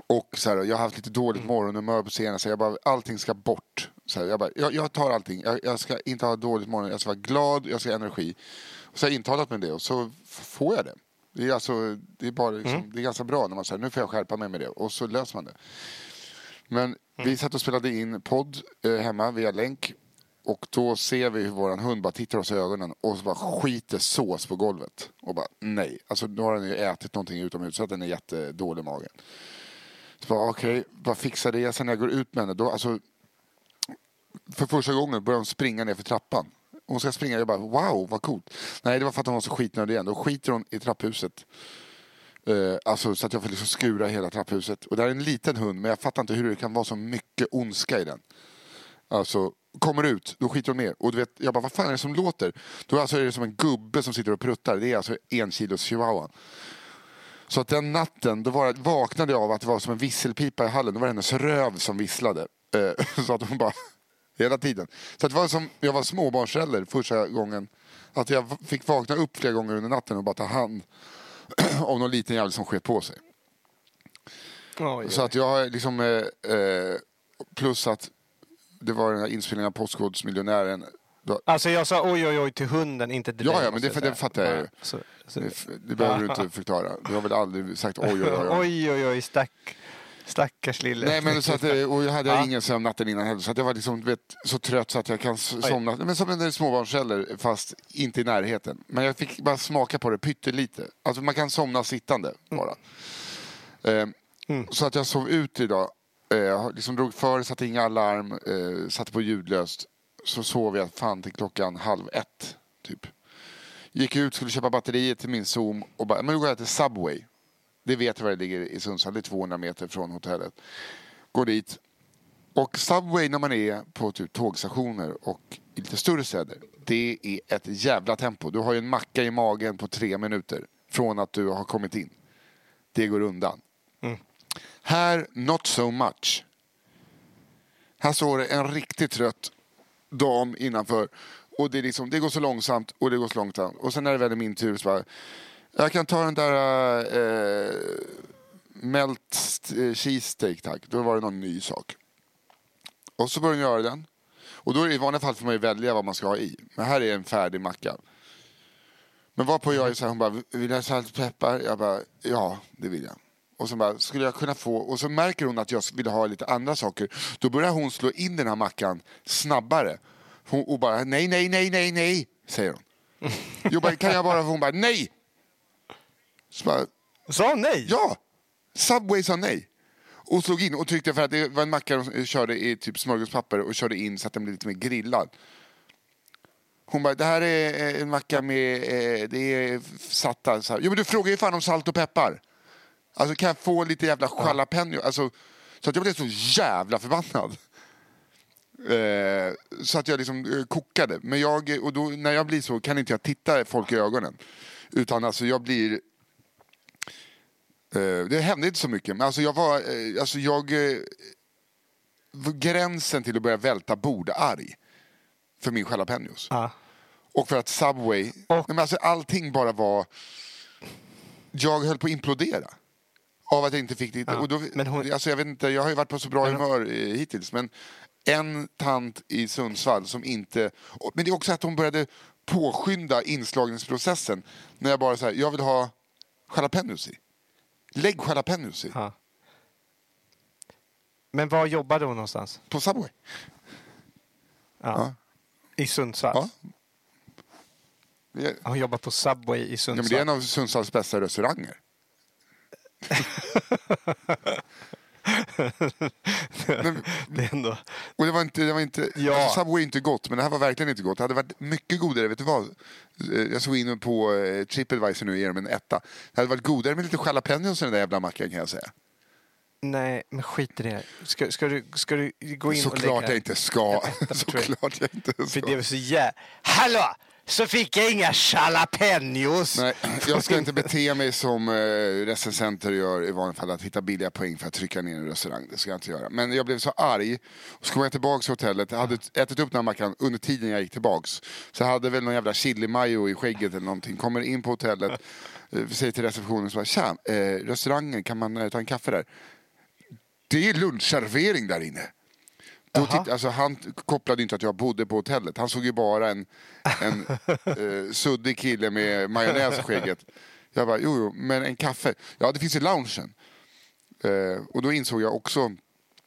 Och så här, jag har haft lite dåligt morgonhumör på scenen så jag bara, allting ska bort. Så här, jag, bara, jag, jag tar allting, jag, jag ska inte ha dåligt morgon, jag ska vara glad, jag ska ha energi. Och så har jag intalat med det och så får jag det. Det är, alltså, det är, bara liksom, det är ganska bra när man säger nu får jag skärpa mig med det och så löser man det. Men vi satt och spelade in podd eh, hemma via länk och då ser vi hur våran hund bara tittar oss i ögonen och så bara skiter sås på golvet. Och bara nej, alltså nu har den ju ätit någonting utomhus så att den är jättedålig i magen. Så bara okej, bara fixa det. Sen när jag går ut med henne, då alltså för första gången börjar hon springa ner för trappan. Hon ska springa, jag bara wow vad coolt. Nej det var för att hon var så skitnödig igen. Då skiter hon i trapphuset. Uh, alltså så att jag får liksom skura hela trapphuset. Och det här är en liten hund men jag fattar inte hur det kan vara så mycket ondska i den. Alltså, kommer ut, då skiter hon ner. Och du vet, jag bara, vad fan är det som låter? Då alltså är det som en gubbe som sitter och pruttar. Det är alltså en kilos chihuahua. Så att den natten, då var, vaknade jag av att det var som en visselpipa i hallen. Då var det hennes röv som visslade. Eh, <laughs> så att hon bara, Hela tiden. Så det var som jag var småbarnsförälder första gången. Att jag fick vakna upp flera gånger under natten och bara ta hand <clears throat> om någon liten jävel som sket på sig. Oj, Så att jag har liksom... Eh, eh, plus att det var den här inspelningen av Postkodmiljonären. Alltså jag sa oj oj oj till hunden, inte till Ja, ja, men det- det säga. fattar jag ju. Så, så, Det, det behöver du inte förklara. Du har väl aldrig sagt oj, oj. oj. oj <laughs> oj oj, stack, stackars lille. Nej, men så att, eh, och jag hade Ja. ingen sömn natten innan heller. Så att jag var liksom, vet, så trött så att jag kan somna. Men som en småbarnsförälder, fast inte i närheten. Men jag fick bara smaka på det pyttelite. Alltså man kan somna sittande bara. Eh, Så att jag sov ut idag. Eh, jag liksom drog för, satte inga alarm, satte på ljudlöst. Så sov jag fan till klockan halv ett, typ. Gick ut, skulle köpa batterier till min Zoom och bara, men nu går jag till Subway. Det vet jag var det ligger i Sundsvall, det är 200 meter från hotellet. Går dit. Och Subway när man är på typ tågstationer och i lite större städer, det är ett jävla tempo. Du har ju en macka i magen på tre minuter från att du har kommit in. Det går undan. Här, not so much. Här står det en riktigt trött dam innanför. Och det, är liksom, det går så långsamt och det går så långsamt. Och sen när det väl är min tur så bara... Jag kan ta den där äh, melt eh, cheese cheesesteak tack. Då var det någon ny sak. Och så börjar hon göra den. Och då är det i vanliga fall får man ju välja vad man ska ha i. Men här är en färdig macka. Men varpå jag är så här, hon bara, vill jag ha salt och peppar? Jag bara, ja det vill jag. Och så bara, skulle jag kunna få, och så märker hon att jag vill ha lite andra saker. Då börjar hon slå in den här mackan snabbare. Hon, och bara, nej, nej, nej, nej, nej, säger hon. Jag bara, kan jag bara, hon bara, nej! Så bara, Sa hon nej? Ja! Subway sa nej. Och slog in och tryckte för att det var en macka de körde i typ smörgåspapper och körde in så att den blev lite mer grillad. Hon bara, det här är eh, en macka med, eh, det är satta så här. Jo men du frågar ju fan om salt och peppar. Alltså kan jag få lite jävla jalapeno? Alltså, så att jag blev så jävla förbannad. Eh, så att jag liksom eh, kokade. Men jag, och då, när jag blir så kan inte jag titta folk i ögonen. Utan alltså jag blir Det hände inte så mycket, men alltså jag var, eh, alltså jag, eh, gränsen till att börja välta bord arg. För min jalapenos. Ja. Och för att Subway, nej, men alltså allting bara var, jag höll på att implodera. Av att jag inte fick det. Ja, Och då, men hon- alltså jag vet inte, jag har ju varit på så bra humör eh, hittills. Men en tant i Sundsvall som inte, men det är också att hon började påskynda inslagningsprocessen. När jag bara så här, jag vill ha jalapenos i. Lägg jalapenos i. Ja. Men var jobbade hon någonstans? På Subway. Ja. I Sundsvall? Ja. Hon jobbar på Subway i ja, Sundsvall? men det är en av Sundsvalls bästa restauranger. <laughs> Men, <laughs> det är ändå... och det var inte, det var inte Ja. alltså Subway är inte gott, men det här var verkligen inte gott. Det hade varit mycket godare, vet du vad? Eh, Jag såg in på eh, Tripadvisor nu och ger dem en etta. Det hade varit godare med lite jalapenos i den där jävla mackan kan jag säga. Nej, men skit i det. Ska, ska, du, ska du gå in och Såklart lägga... jag inte ska. Såklart jag inte För ska. det är så jä... Hallå! Så fick jag inga jalapenos! Nej, jag ska inte <laughs> bete mig som eh, recensenter gör i vanliga fall, att hitta billiga poäng för att trycka ner en restaurang. Det ska jag inte göra. Men jag blev så arg, och så kom jag tillbaka till hotellet, jag hade ätit upp den här mackan under tiden jag gick tillbaks. Så jag hade väl någon jävla chili mayo i skägget eller någonting. Kommer in på hotellet, eh, säger till receptionen så bara, tja, eh, restaurangen, kan man eh, ta en kaffe där? Det är lunchservering där inne. Då titt, alltså, han kopplade inte att jag bodde på hotellet. Han såg ju bara en, en <laughs> eh, suddig kille med majonnäs i skägget. Jag bara, jo, jo, men en kaffe. Ja, det finns i loungen. Eh, och då insåg jag också,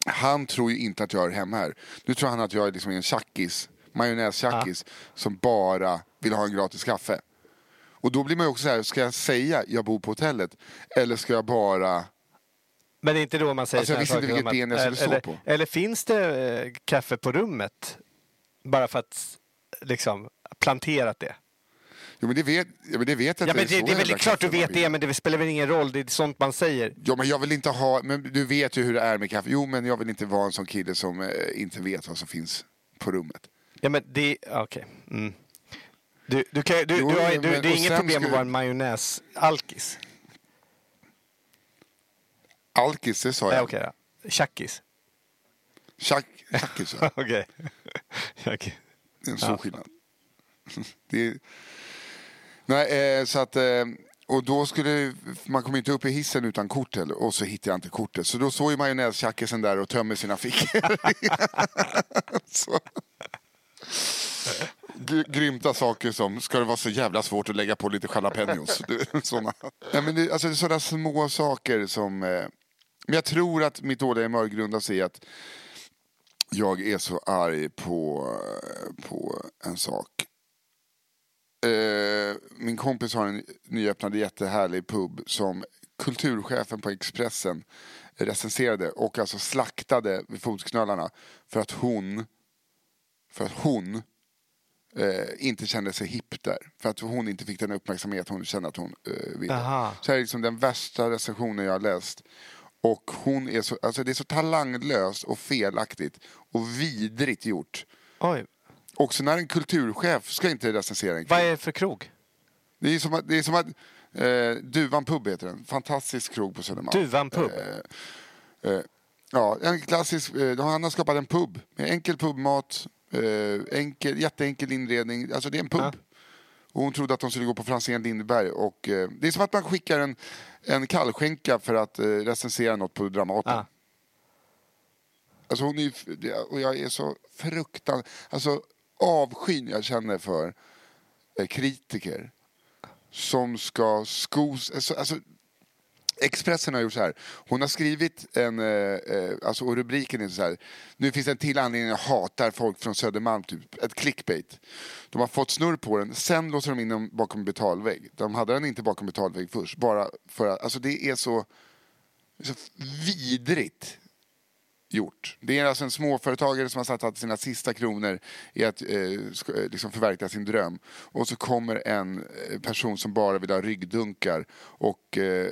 han tror ju inte att jag är hemma här. Nu tror han att jag är liksom en tjackis, majonnäs-tjackis, som bara vill ha en gratis kaffe. Och då blir man ju också så här, ska jag säga jag bor på hotellet? Eller ska jag bara... Men det är inte då man säger Alltså, jag visste inte vilket ben jag skulle eller, stå på. Eller finns det eh, kaffe på rummet? Bara för att liksom planterat det? Jo, men det vet, ja, men det vet jag Ja, att men det, det är väl klart du vet det, men det spelar väl ingen roll. Det är sånt man säger. Ja, men jag vill inte ha, men du vet ju hur det är med kaffe. Jo, men jag vill inte vara en sån kille som eh, inte vet vad som finns på rummet. Ja, men det... Okej. Mm. Du, du kan, du, Jo, du har, men- du, det är inget problem ska- att vara en majonnäs-alkis? Alkis, det sa Nej, jag. okej då. Tjackis? Tjack, tjackisar. <laughs> Okej. Okej. Det är en stor skillnad. <laughs> Det är... Nej, eh, så att... Eh, och då skulle... Man kom inte upp i hissen utan kort heller. Och så hittade jag inte kortet. Så då såg ju majonnästjackisen där och tömmer sina fickor. <laughs> så. Gr- Grymta saker som, ska det vara så jävla svårt att lägga på lite jalapenos? Såna. Nej, men det, alltså, det är sådana små saker som... Eh, men jag tror att mitt dåliga humör grundar sig i att jag är så arg på, på en sak. Eh, min kompis har en nyöppnad jättehärlig pub som kulturchefen på Expressen recenserade och alltså slaktade vid fotknölarna för att hon, för att hon eh, inte kände sig hipp där. För att hon inte fick den uppmärksamhet hon kände att hon eh, ville. Aha. Så det är liksom den värsta recensionen jag har läst. Och hon är så, alltså det är så talanglöst och felaktigt och vidrigt gjort. Oj. Också när en kulturchef ska inte recensera en Vad krog. är det för krog? Det är som att, det är som att eh, Duvan pub heter den. Fantastisk krog på Södermalm. Duvan pub? Eh, eh, ja, en klassisk. Eh, han har skapat en pub med enkel pubmat, eh, enkel, jätteenkel inredning. Alltså det är en pub. Ja. Och hon trodde att de skulle gå på Franzén Lindberg. Och, eh, det är som att man skickar en, en kallskänka för att eh, recensera något på Dramaten. Ah. Alltså hon är och jag är så fruktan, alltså avskyn jag känner för eh, kritiker som ska skos, alltså, alltså Expressen har gjort så här. Hon har skrivit en, eh, eh alltså och rubriken är så här. Nu finns en till anledning jag hatar folk från Södermalm, typ. Ett clickbait. De har fått snurr på den, sen låser de in den bakom betalvägg. De hade den inte bakom betalvägg först, bara för att, alltså det är så, så vidrigt gjort. Det är alltså en småföretagare som har satsat sina sista kronor i att eh, eh, liksom förverkliga sin dröm. Och så kommer en eh, person som bara vill ha ryggdunkar och eh,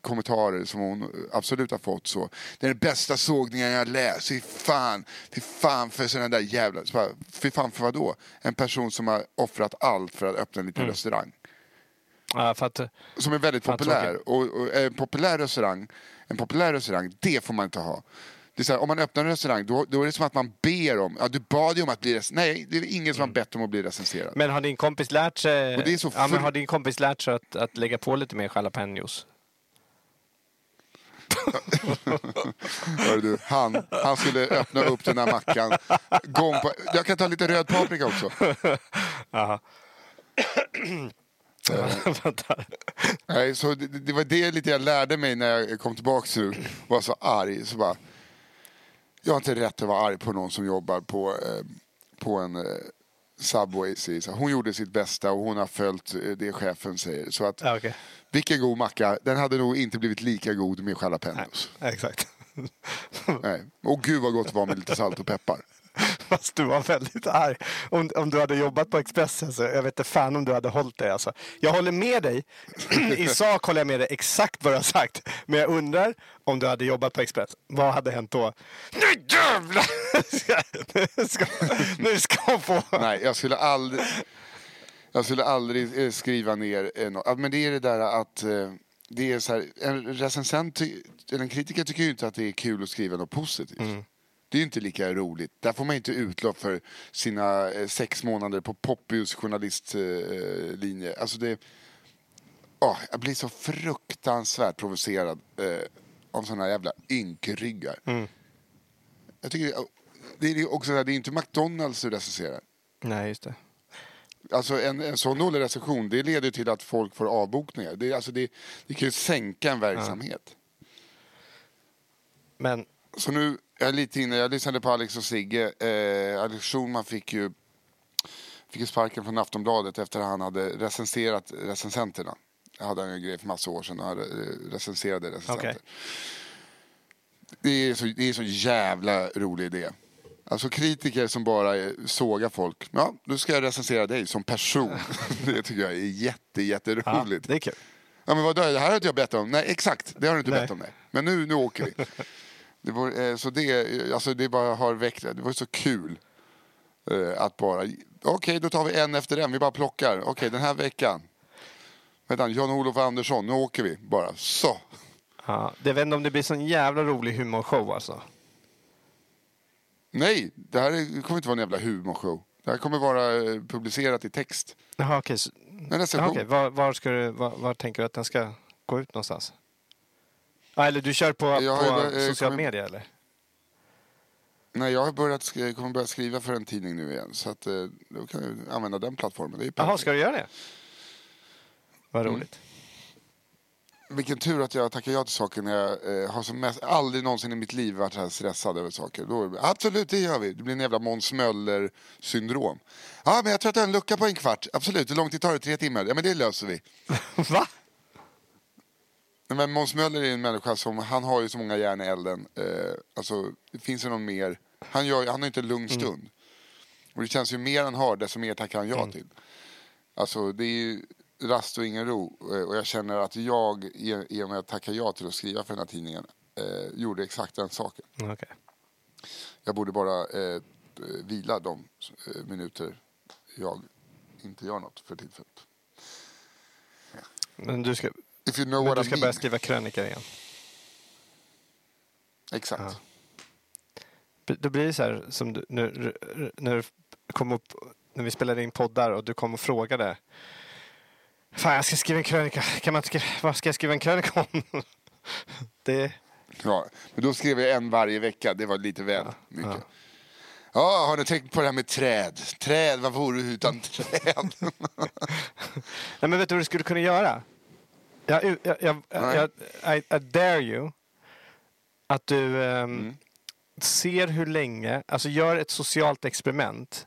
kommentarer som hon absolut har fått så. Det är den bästa sågningen jag har läst. Fy fan, fy fan för sådana där jävla... Så bara, Fy fan för vad då? En person som har offrat allt för att öppna en liten restaurang Ja, att, som är väldigt populär. Och, och en populär restaurang, en populär restaurang, det får man inte ha. Det är så här, om man öppnar en restaurang, då, då är det som att man ber om, ja du bad ju om att bli recenserad. Nej, det är ingen som har bett om att bli recenserad. men har din kompis lärt sig, Och det är så ja, men har din kompis lärt sig att, att lägga på lite mer jalapenos? <laughs> Hör du, han, han skulle öppna upp den här mackan gång på... Jag kan ta lite röd paprika också. <laughs> Jaha. <clears throat> <laughs> Vänta. Nej, så det, det var det lite jag lärde mig när jag kom tillbaka nu och var så arg. Så bara, jag har inte rätt att vara arg på någon som jobbar på, eh, på en eh, Subway. så. Hon gjorde sitt bästa och hon har följt eh, det chefen säger. Så att, Ja, okej. vilken god macka. Den hade nog inte blivit lika god med jalapenos. Exakt. Nej. Och gud vad gott det var med lite salt och peppar. <laughs> Fast du var väldigt arg. Om, om du hade jobbat på Expressen så jag vet inte fan om du hade hållit dig. Alltså. Jag håller med dig. <clears throat> I sak håller jag med dig exakt vad du har sagt. Men jag undrar om du hade jobbat på Expressen. Vad hade hänt då? Nu jävlar! Nu <laughs> ska, nu ska hon få... Nej, jag skulle aldrig... Jag skulle aldrig eh, skriva ner eh, något. Men det är det där att... eh, Det är så här, en recensent, eller en kritiker tycker ju inte att det är kul att skriva något positivt. Det är inte lika roligt. Där får man inte utlopp för sina eh, sex månader på Poppius journalistlinje. Alltså det... åh, jag blir så fruktansvärt provocerad eh, av såna här jävla ynkryggar. Jag tycker det, är också så här, det är inte McDonalds du recenserar. Nej, just det. Alltså en, en sån dålig recension, det leder till att folk får avbokningar. Det, alltså det, det kan ju sänka en verksamhet. Men Så nu, jag är lite inne, jag lyssnade på Alex och Sigge. Eh, Alex Schulman fick ju, fick sparken från Aftonbladet efter att han hade recenserat recensenterna. Jag hade en grej för massa år sedan och recenserade recensenter. Okej. Det, är så, det är så jävla rolig idé. Alltså kritiker som bara sågar folk. Ja, nu ska jag recensera dig som person. <laughs> det tycker jag är jätte, ja, jätteroligt. det är kul. Ja men vadå, det här har inte jag bett om. Nej exakt, det har du inte Nej. bett om. Nej. Men nu, nu åker vi. <laughs> Det var, eh, så det, eh, alltså det bara har väckt, det var så kul. Eh, att bara, okej då tar vi en efter en, vi bara plockar. Okej den här veckan. Vänta, Jan-Olof Andersson, nu åker vi bara. Så. Ja, det vet inte om det blir sån jävla rolig humorshow alltså. Nej, det här är- kommer inte vara en jävla humorshow. Det här kommer vara publicerat i text. Jaha, okej. så- En Jaha, recension. okej. Var, var, ska du, var, var tänker du att den ska gå ut någonstans? Ja, eller du kör på, Jag på bör- eh, social kommit- media eller? Nej, jag har börjat kommer börja skriva för en tidning nu igen. Så att, eh, då kan jag använda den plattformen. Jaha, ska du göra det? Vad Mm. roligt. Vilken tur att jag tackar ja till saker när jag eh, har som mest, aldrig någonsin i mitt liv varit så här stressad över saker. Då, absolut, det gör vi. Det blir en jävla Måns Möller-syndrom. Ja, men jag tror att jag har en lucka på en kvart. Absolut, hur lång tid tar det? Tre timmar? Ja, men det löser vi. <laughs> Va? Nej, Men Måns Möller är en människa som, han har ju så många järn i elden. Eh, alltså, det finns ju någon mer. Han, gör, han har inte en lugn stund. Och det känns ju mer han har, desto mer tackar han ja till. Alltså, det är ju rast och ingen ro. Eh, Och jag känner att jag, i och med att tacka ja till att skriva för den här tidningen, eh, gjorde exakt den saken. Okej. Jag borde bara eh, vila de eh, minuter jag inte gör något för tillfället. Men du ska, If you know men what du I ska mean. börja skriva krönikor igen. Exakt. Ja. Då blir det så här som du, när, när, du kom upp, när vi spelade in poddar och du kom och frågade. Fan, jag ska skriva en krönika. Kan man inte skriva, vad ska jag skriva en krönika om? <laughs> det, Ja, men då skrev jag en varje vecka. Det var lite väl mycket. Ja. har ni tänkt på det här med träd? Träd, vad vore det utan träd? <laughs> Nej, men vet du vad du skulle kunna göra? Jag, jag, jag, jag, I, I dare you att du ehm, Mm. ser hur länge, alltså gör ett socialt experiment.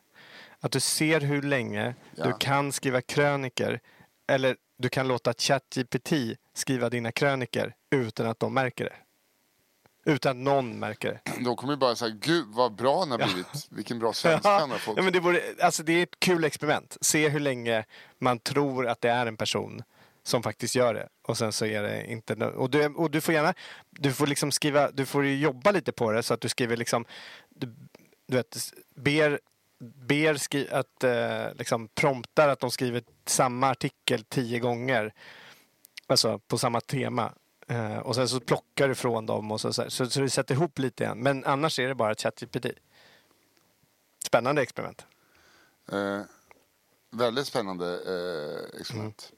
Att du ser hur länge Ja. du kan skriva kröniker eller du kan låta ChatGPT skriva dina kröniker utan att de märker det. Utan att någon märker det. Då kommer ju bara säga, gud vad bra han har blivit. Vilken bra <laughs> svenska han har fått. Ja, men det, vore, alltså det är ett kul experiment. Se hur länge man tror att det är en person som faktiskt gör det. Och sen så är det inte... Och du, och du får gärna... Du får liksom skriva... Du får ju jobba lite på det så att du skriver liksom... Du, du vet, ber, ber skri, att eh, liksom promptar att de skriver samma artikel tio gånger. Alltså på samma tema. Eh, och sen så plockar du från dem och så, så, så, så du sätter ihop lite igen. Men annars är det bara ChatGPT. Spännande experiment. Eh, väldigt spännande eh, experiment.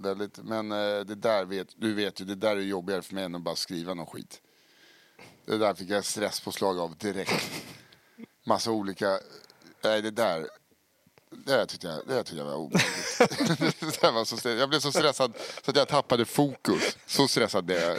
Väldigt, men eh, det där vet, du vet ju, det där är jobbigare för mig än att bara skriva någon skit. Det där fick jag stresspåslag av direkt. Massa olika, nej det där, det där tyckte jag, det där tyckte jag var obehagligt. <laughs> det där var så jag blev så stressad så att jag tappade fokus. Så stressad blev jag.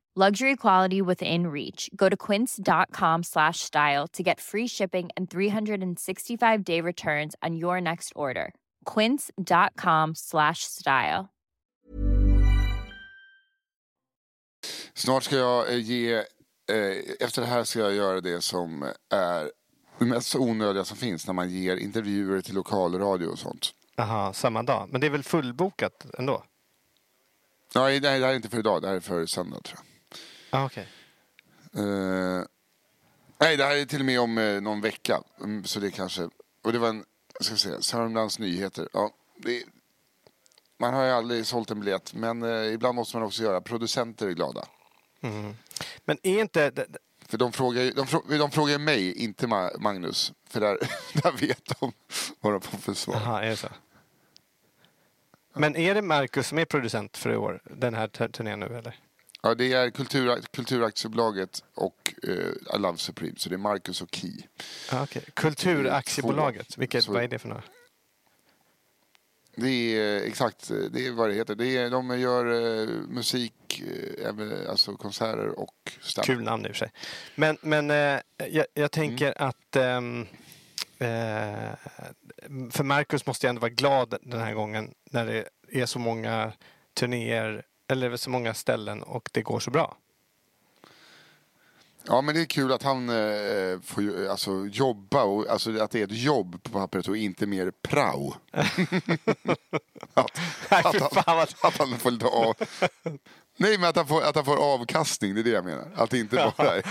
Luxury quality within reach. Go to quince.com slash style to get free shipping and 365 day returns on your next order. Quince.com slash style. Snart ska jag eh, ge, eh, efter det här ska jag göra det som är det mest onödiga som finns när man ger intervjuer till lokalradio och sånt. Aha, samma dag. Men det är väl fullbokat ändå? Nej, det här är inte för idag, det här är för söndag tror jag. Ah, okej. Eh, nej, det här är till och med om eh, någon vecka. Mm, Så det kanske... Och det var en... Jag ska säga, Sörmlands Nyheter. Ja, det, man har ju aldrig sålt en biljett, men eh, ibland måste man också göra. Producenter är glada. Men är inte... det- det- För de frågar, ju- de, frå- de frågar mig, inte Ma- Magnus. För där, <laughs> där vet de vad de får för svar. Aha, är det så? Men är det Marcus som är producent för i år, den här turnén nu eller? Ja, det är Kultur, Kulturaktiebolaget och eh, Love Supreme. Så det är Marcus och Key. Ah, okay. Kulturaktiebolaget, vilket, Så- vad är det för några? Det är eh, exakt det är vad det heter. Det är, de gör eh, musik, eh, alltså konserter och stand Kul namn i och för sig. Men, men eh, jag, jag tänker att ehm, eh, för Marcus måste jag ändå vara glad den här gången när det är så många turnéer eller så många ställen och det går så bra. Ja, men det är kul att han eh, får ju, alltså, jobba, och, alltså att det är ett jobb på pappret och inte mer prao. <laughs> att, Nej, att, han, att han får lite av... Nej, men att han, får, att han får avkastning, det är det jag menar. Att det inte <laughs> bara är,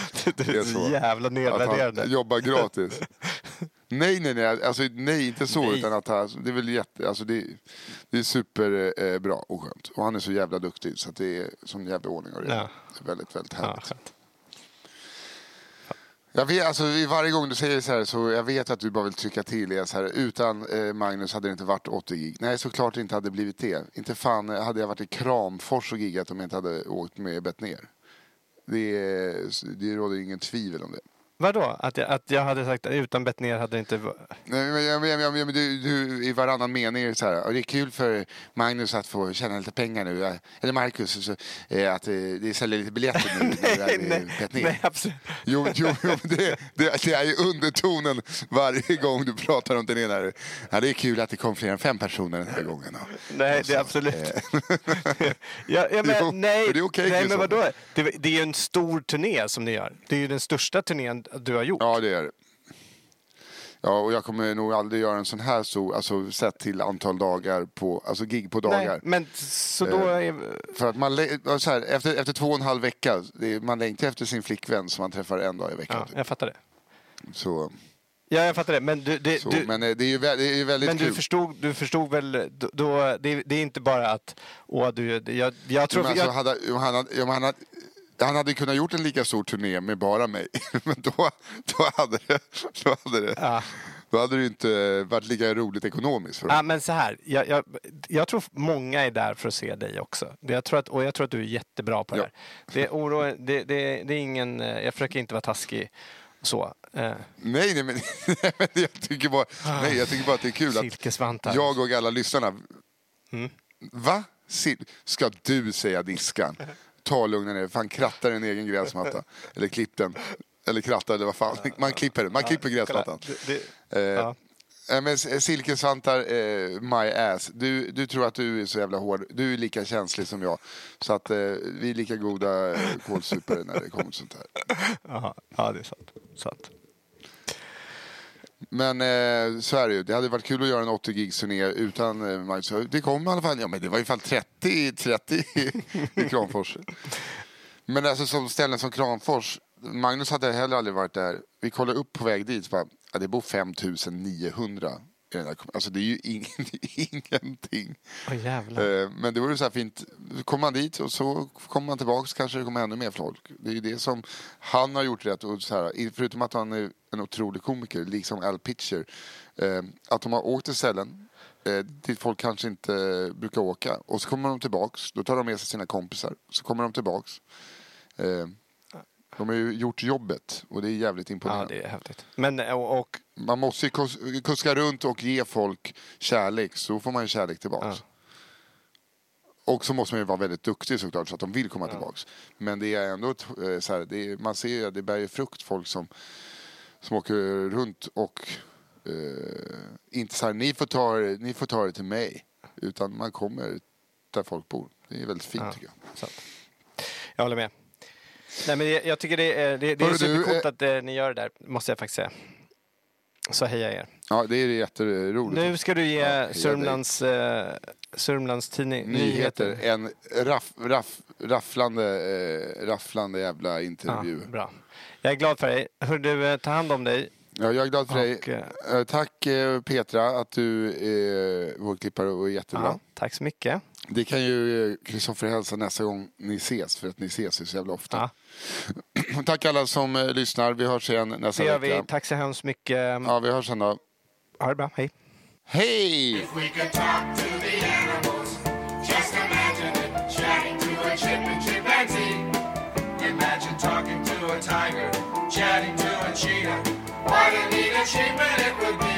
Du är så jävla Att nedvärderande. han jobbar gratis. <laughs> nej, nej, nej, alltså, nej, inte så. Nej. Utan att han, det är väl jätte, alltså, det, det är superbra eh, och skönt. Och han är så jävla duktig så att det är sån jävla ordning och reda. Ja. Det är väldigt, väldigt Ja, härligt. skönt. Jag vet, alltså, varje gång du säger så här så jag vet att du bara vill trycka till. Så här, utan eh, Magnus hade det inte varit 80 gig. Nej, såklart det inte hade blivit det. Inte fan eh, hade jag varit i Kramfors och giggat om jag inte hade åkt med bett ner. Det, är- det råder ingen tvivel om det. Vadå? Att jag, att jag hade sagt utan Bettner hade det inte... Nej, men, jag, jag, men du, du, I varannan mening är det så här. "Och Det är kul för Magnus att få tjäna lite pengar nu. Eller Marcus, så, eh, att eh, det säljer lite biljetter nu. <laughs> nej, ner." nej, absolut. Jo, jo, jo det, det, det är ju undertonen varje gång du pratar om den ena. Ja, det är kul att det kom fler än fem personer den här gången. Och- Nej, och det är så, absolut. eh, <laughs> Ja, ja, men, Jo, nej, men det är okej, nej men vadå? Det, det är ju en stor turné som ni gör. Det är ju den största turnén du har gjort. Ja, det är det. Ja, och jag kommer nog aldrig göra en sån här stor, alltså sett till antal dagar på, alltså gig på dagar. nej, men så då Eh, är... För att man, så här, efter, efter två och en halv vecka, är, man längtar efter sin flickvän som man träffar en dag i veckan. Ja, typ. jag fattar det. Så, Ja, jag fattar det. Men du, det, så, du, men eh, det är ju vä- det är väldigt men du kul. förstod, du förstod väl då, då det, det är inte bara att åh, du, jag, jag tror... Men alltså, jag, hade, om han, hade, om han, hade, han hade kunnat gjort en lika stor turné med bara mig. <laughs> Men då, då, hade, det, då, hade, det, Ja. då hade det inte varit lika roligt ekonomiskt för Ja, men så här, jag, jag, jag tror många är där för att se dig också. Jag tror att, och jag tror att du är jättebra på det Ja. här. Det, är oro, det, det, det är ingen, eh, jag försöker inte vara taskig så. Eh, Nej, nej, men, <laughs> nej, men jag, tycker bara, nej, jag tycker bara att det är kul att jag och alla lyssnarna... Mm. Va? Ska du säga diskan? <laughs> Ta lugna ner Fan, kratta din egen gräsmatta. Eller klipp den. Eller kratta, eller vad fan. Man klipper. Man klipper gräsmattan. Det, det, Eh, ja. eh, Men silkesvantar, eh, my ass. Du, du tror att du är så jävla hård. Du är lika känslig som jag. Så att eh, vi är lika goda eh, kålsupare när det kommer till sånt här. <laughs> ja, ja, det är sant. sant. Men eh, så är det ju. Det hade varit kul att göra en 80 gigs turné utan eh, Magnus. Det kom i alla fall. Ja, men det var i alla fall 30, 30 i, i Kramfors. <laughs> Men alltså som ställen som Kramfors. Magnus hade heller aldrig varit där. Vi kollade upp på väg dit. Bara, ja, det bor 5900 i den Alltså det är ju ing, <laughs> ingenting. Åh jävlar. Eh, Men det vore så här fint. Kommer man dit och så kommer man tillbaks kanske det kommer ännu mer folk. Det är ju det som han har gjort rätt. Och så här, förutom att han är en otrolig komiker, liksom Al Pitcher. eh, Att de har åkt till ställen eh, dit folk kanske inte brukar åka. Och så kommer de tillbaks. Då tar de med sig sina kompisar. Så kommer de tillbaks. Eh, De har ju gjort jobbet och det är jävligt Ja, imponerande. det är häftigt. Men, och, och Man måste ju kus- kuska runt och ge folk kärlek, så får man ju kärlek tillbaks. Och så måste man ju vara väldigt duktig såklart så att de vill komma tillbaks. Men det är ändå, ett, eh, så här, är, man ser ju att det bär ju frukt folk som, som åker runt och eh, inte så här, ni får, ta, ni får ta det till mig. Utan man kommer där folk bor. Det är väldigt fint Ja. tycker jag. sant. Jag håller med. Nej, men jag, jag tycker det är, det, det är supercoolt eh, att eh, ni gör det där, måste jag faktiskt säga. Så hejar er. Ja, det är jätteroligt. Nu ska du ge Ja, heja dig. Sörmlands, eh, Sörmlands tidning Nyheter. En raff, raff, rafflande, eh, rafflande jävla intervju. Ja, bra. Jag är glad för dig. Hör du, eh, ta hand om dig. Ja, jag är glad för dig. Och, eh, Eh, Tack Petra att du är vår klippare och är jättebra. Ja, tack så mycket. Det kan ju Kristoffer hälsa nästa gång ni ses, för att ni ses ju så jävla ofta. Ja, <clears throat> Tack alla som eh, lyssnar. Vi hörs igen nästa det gör vecka. vi. Tack så hemskt mycket. Ja, vi hörs sen då. Ha det bra. Hej. Hej! If we could talk to the animals, just imagine it, chatting to a chip and chimpanzee. Imagine talking to a tiger, chatting to a cheetah. What a neat achievement it would be.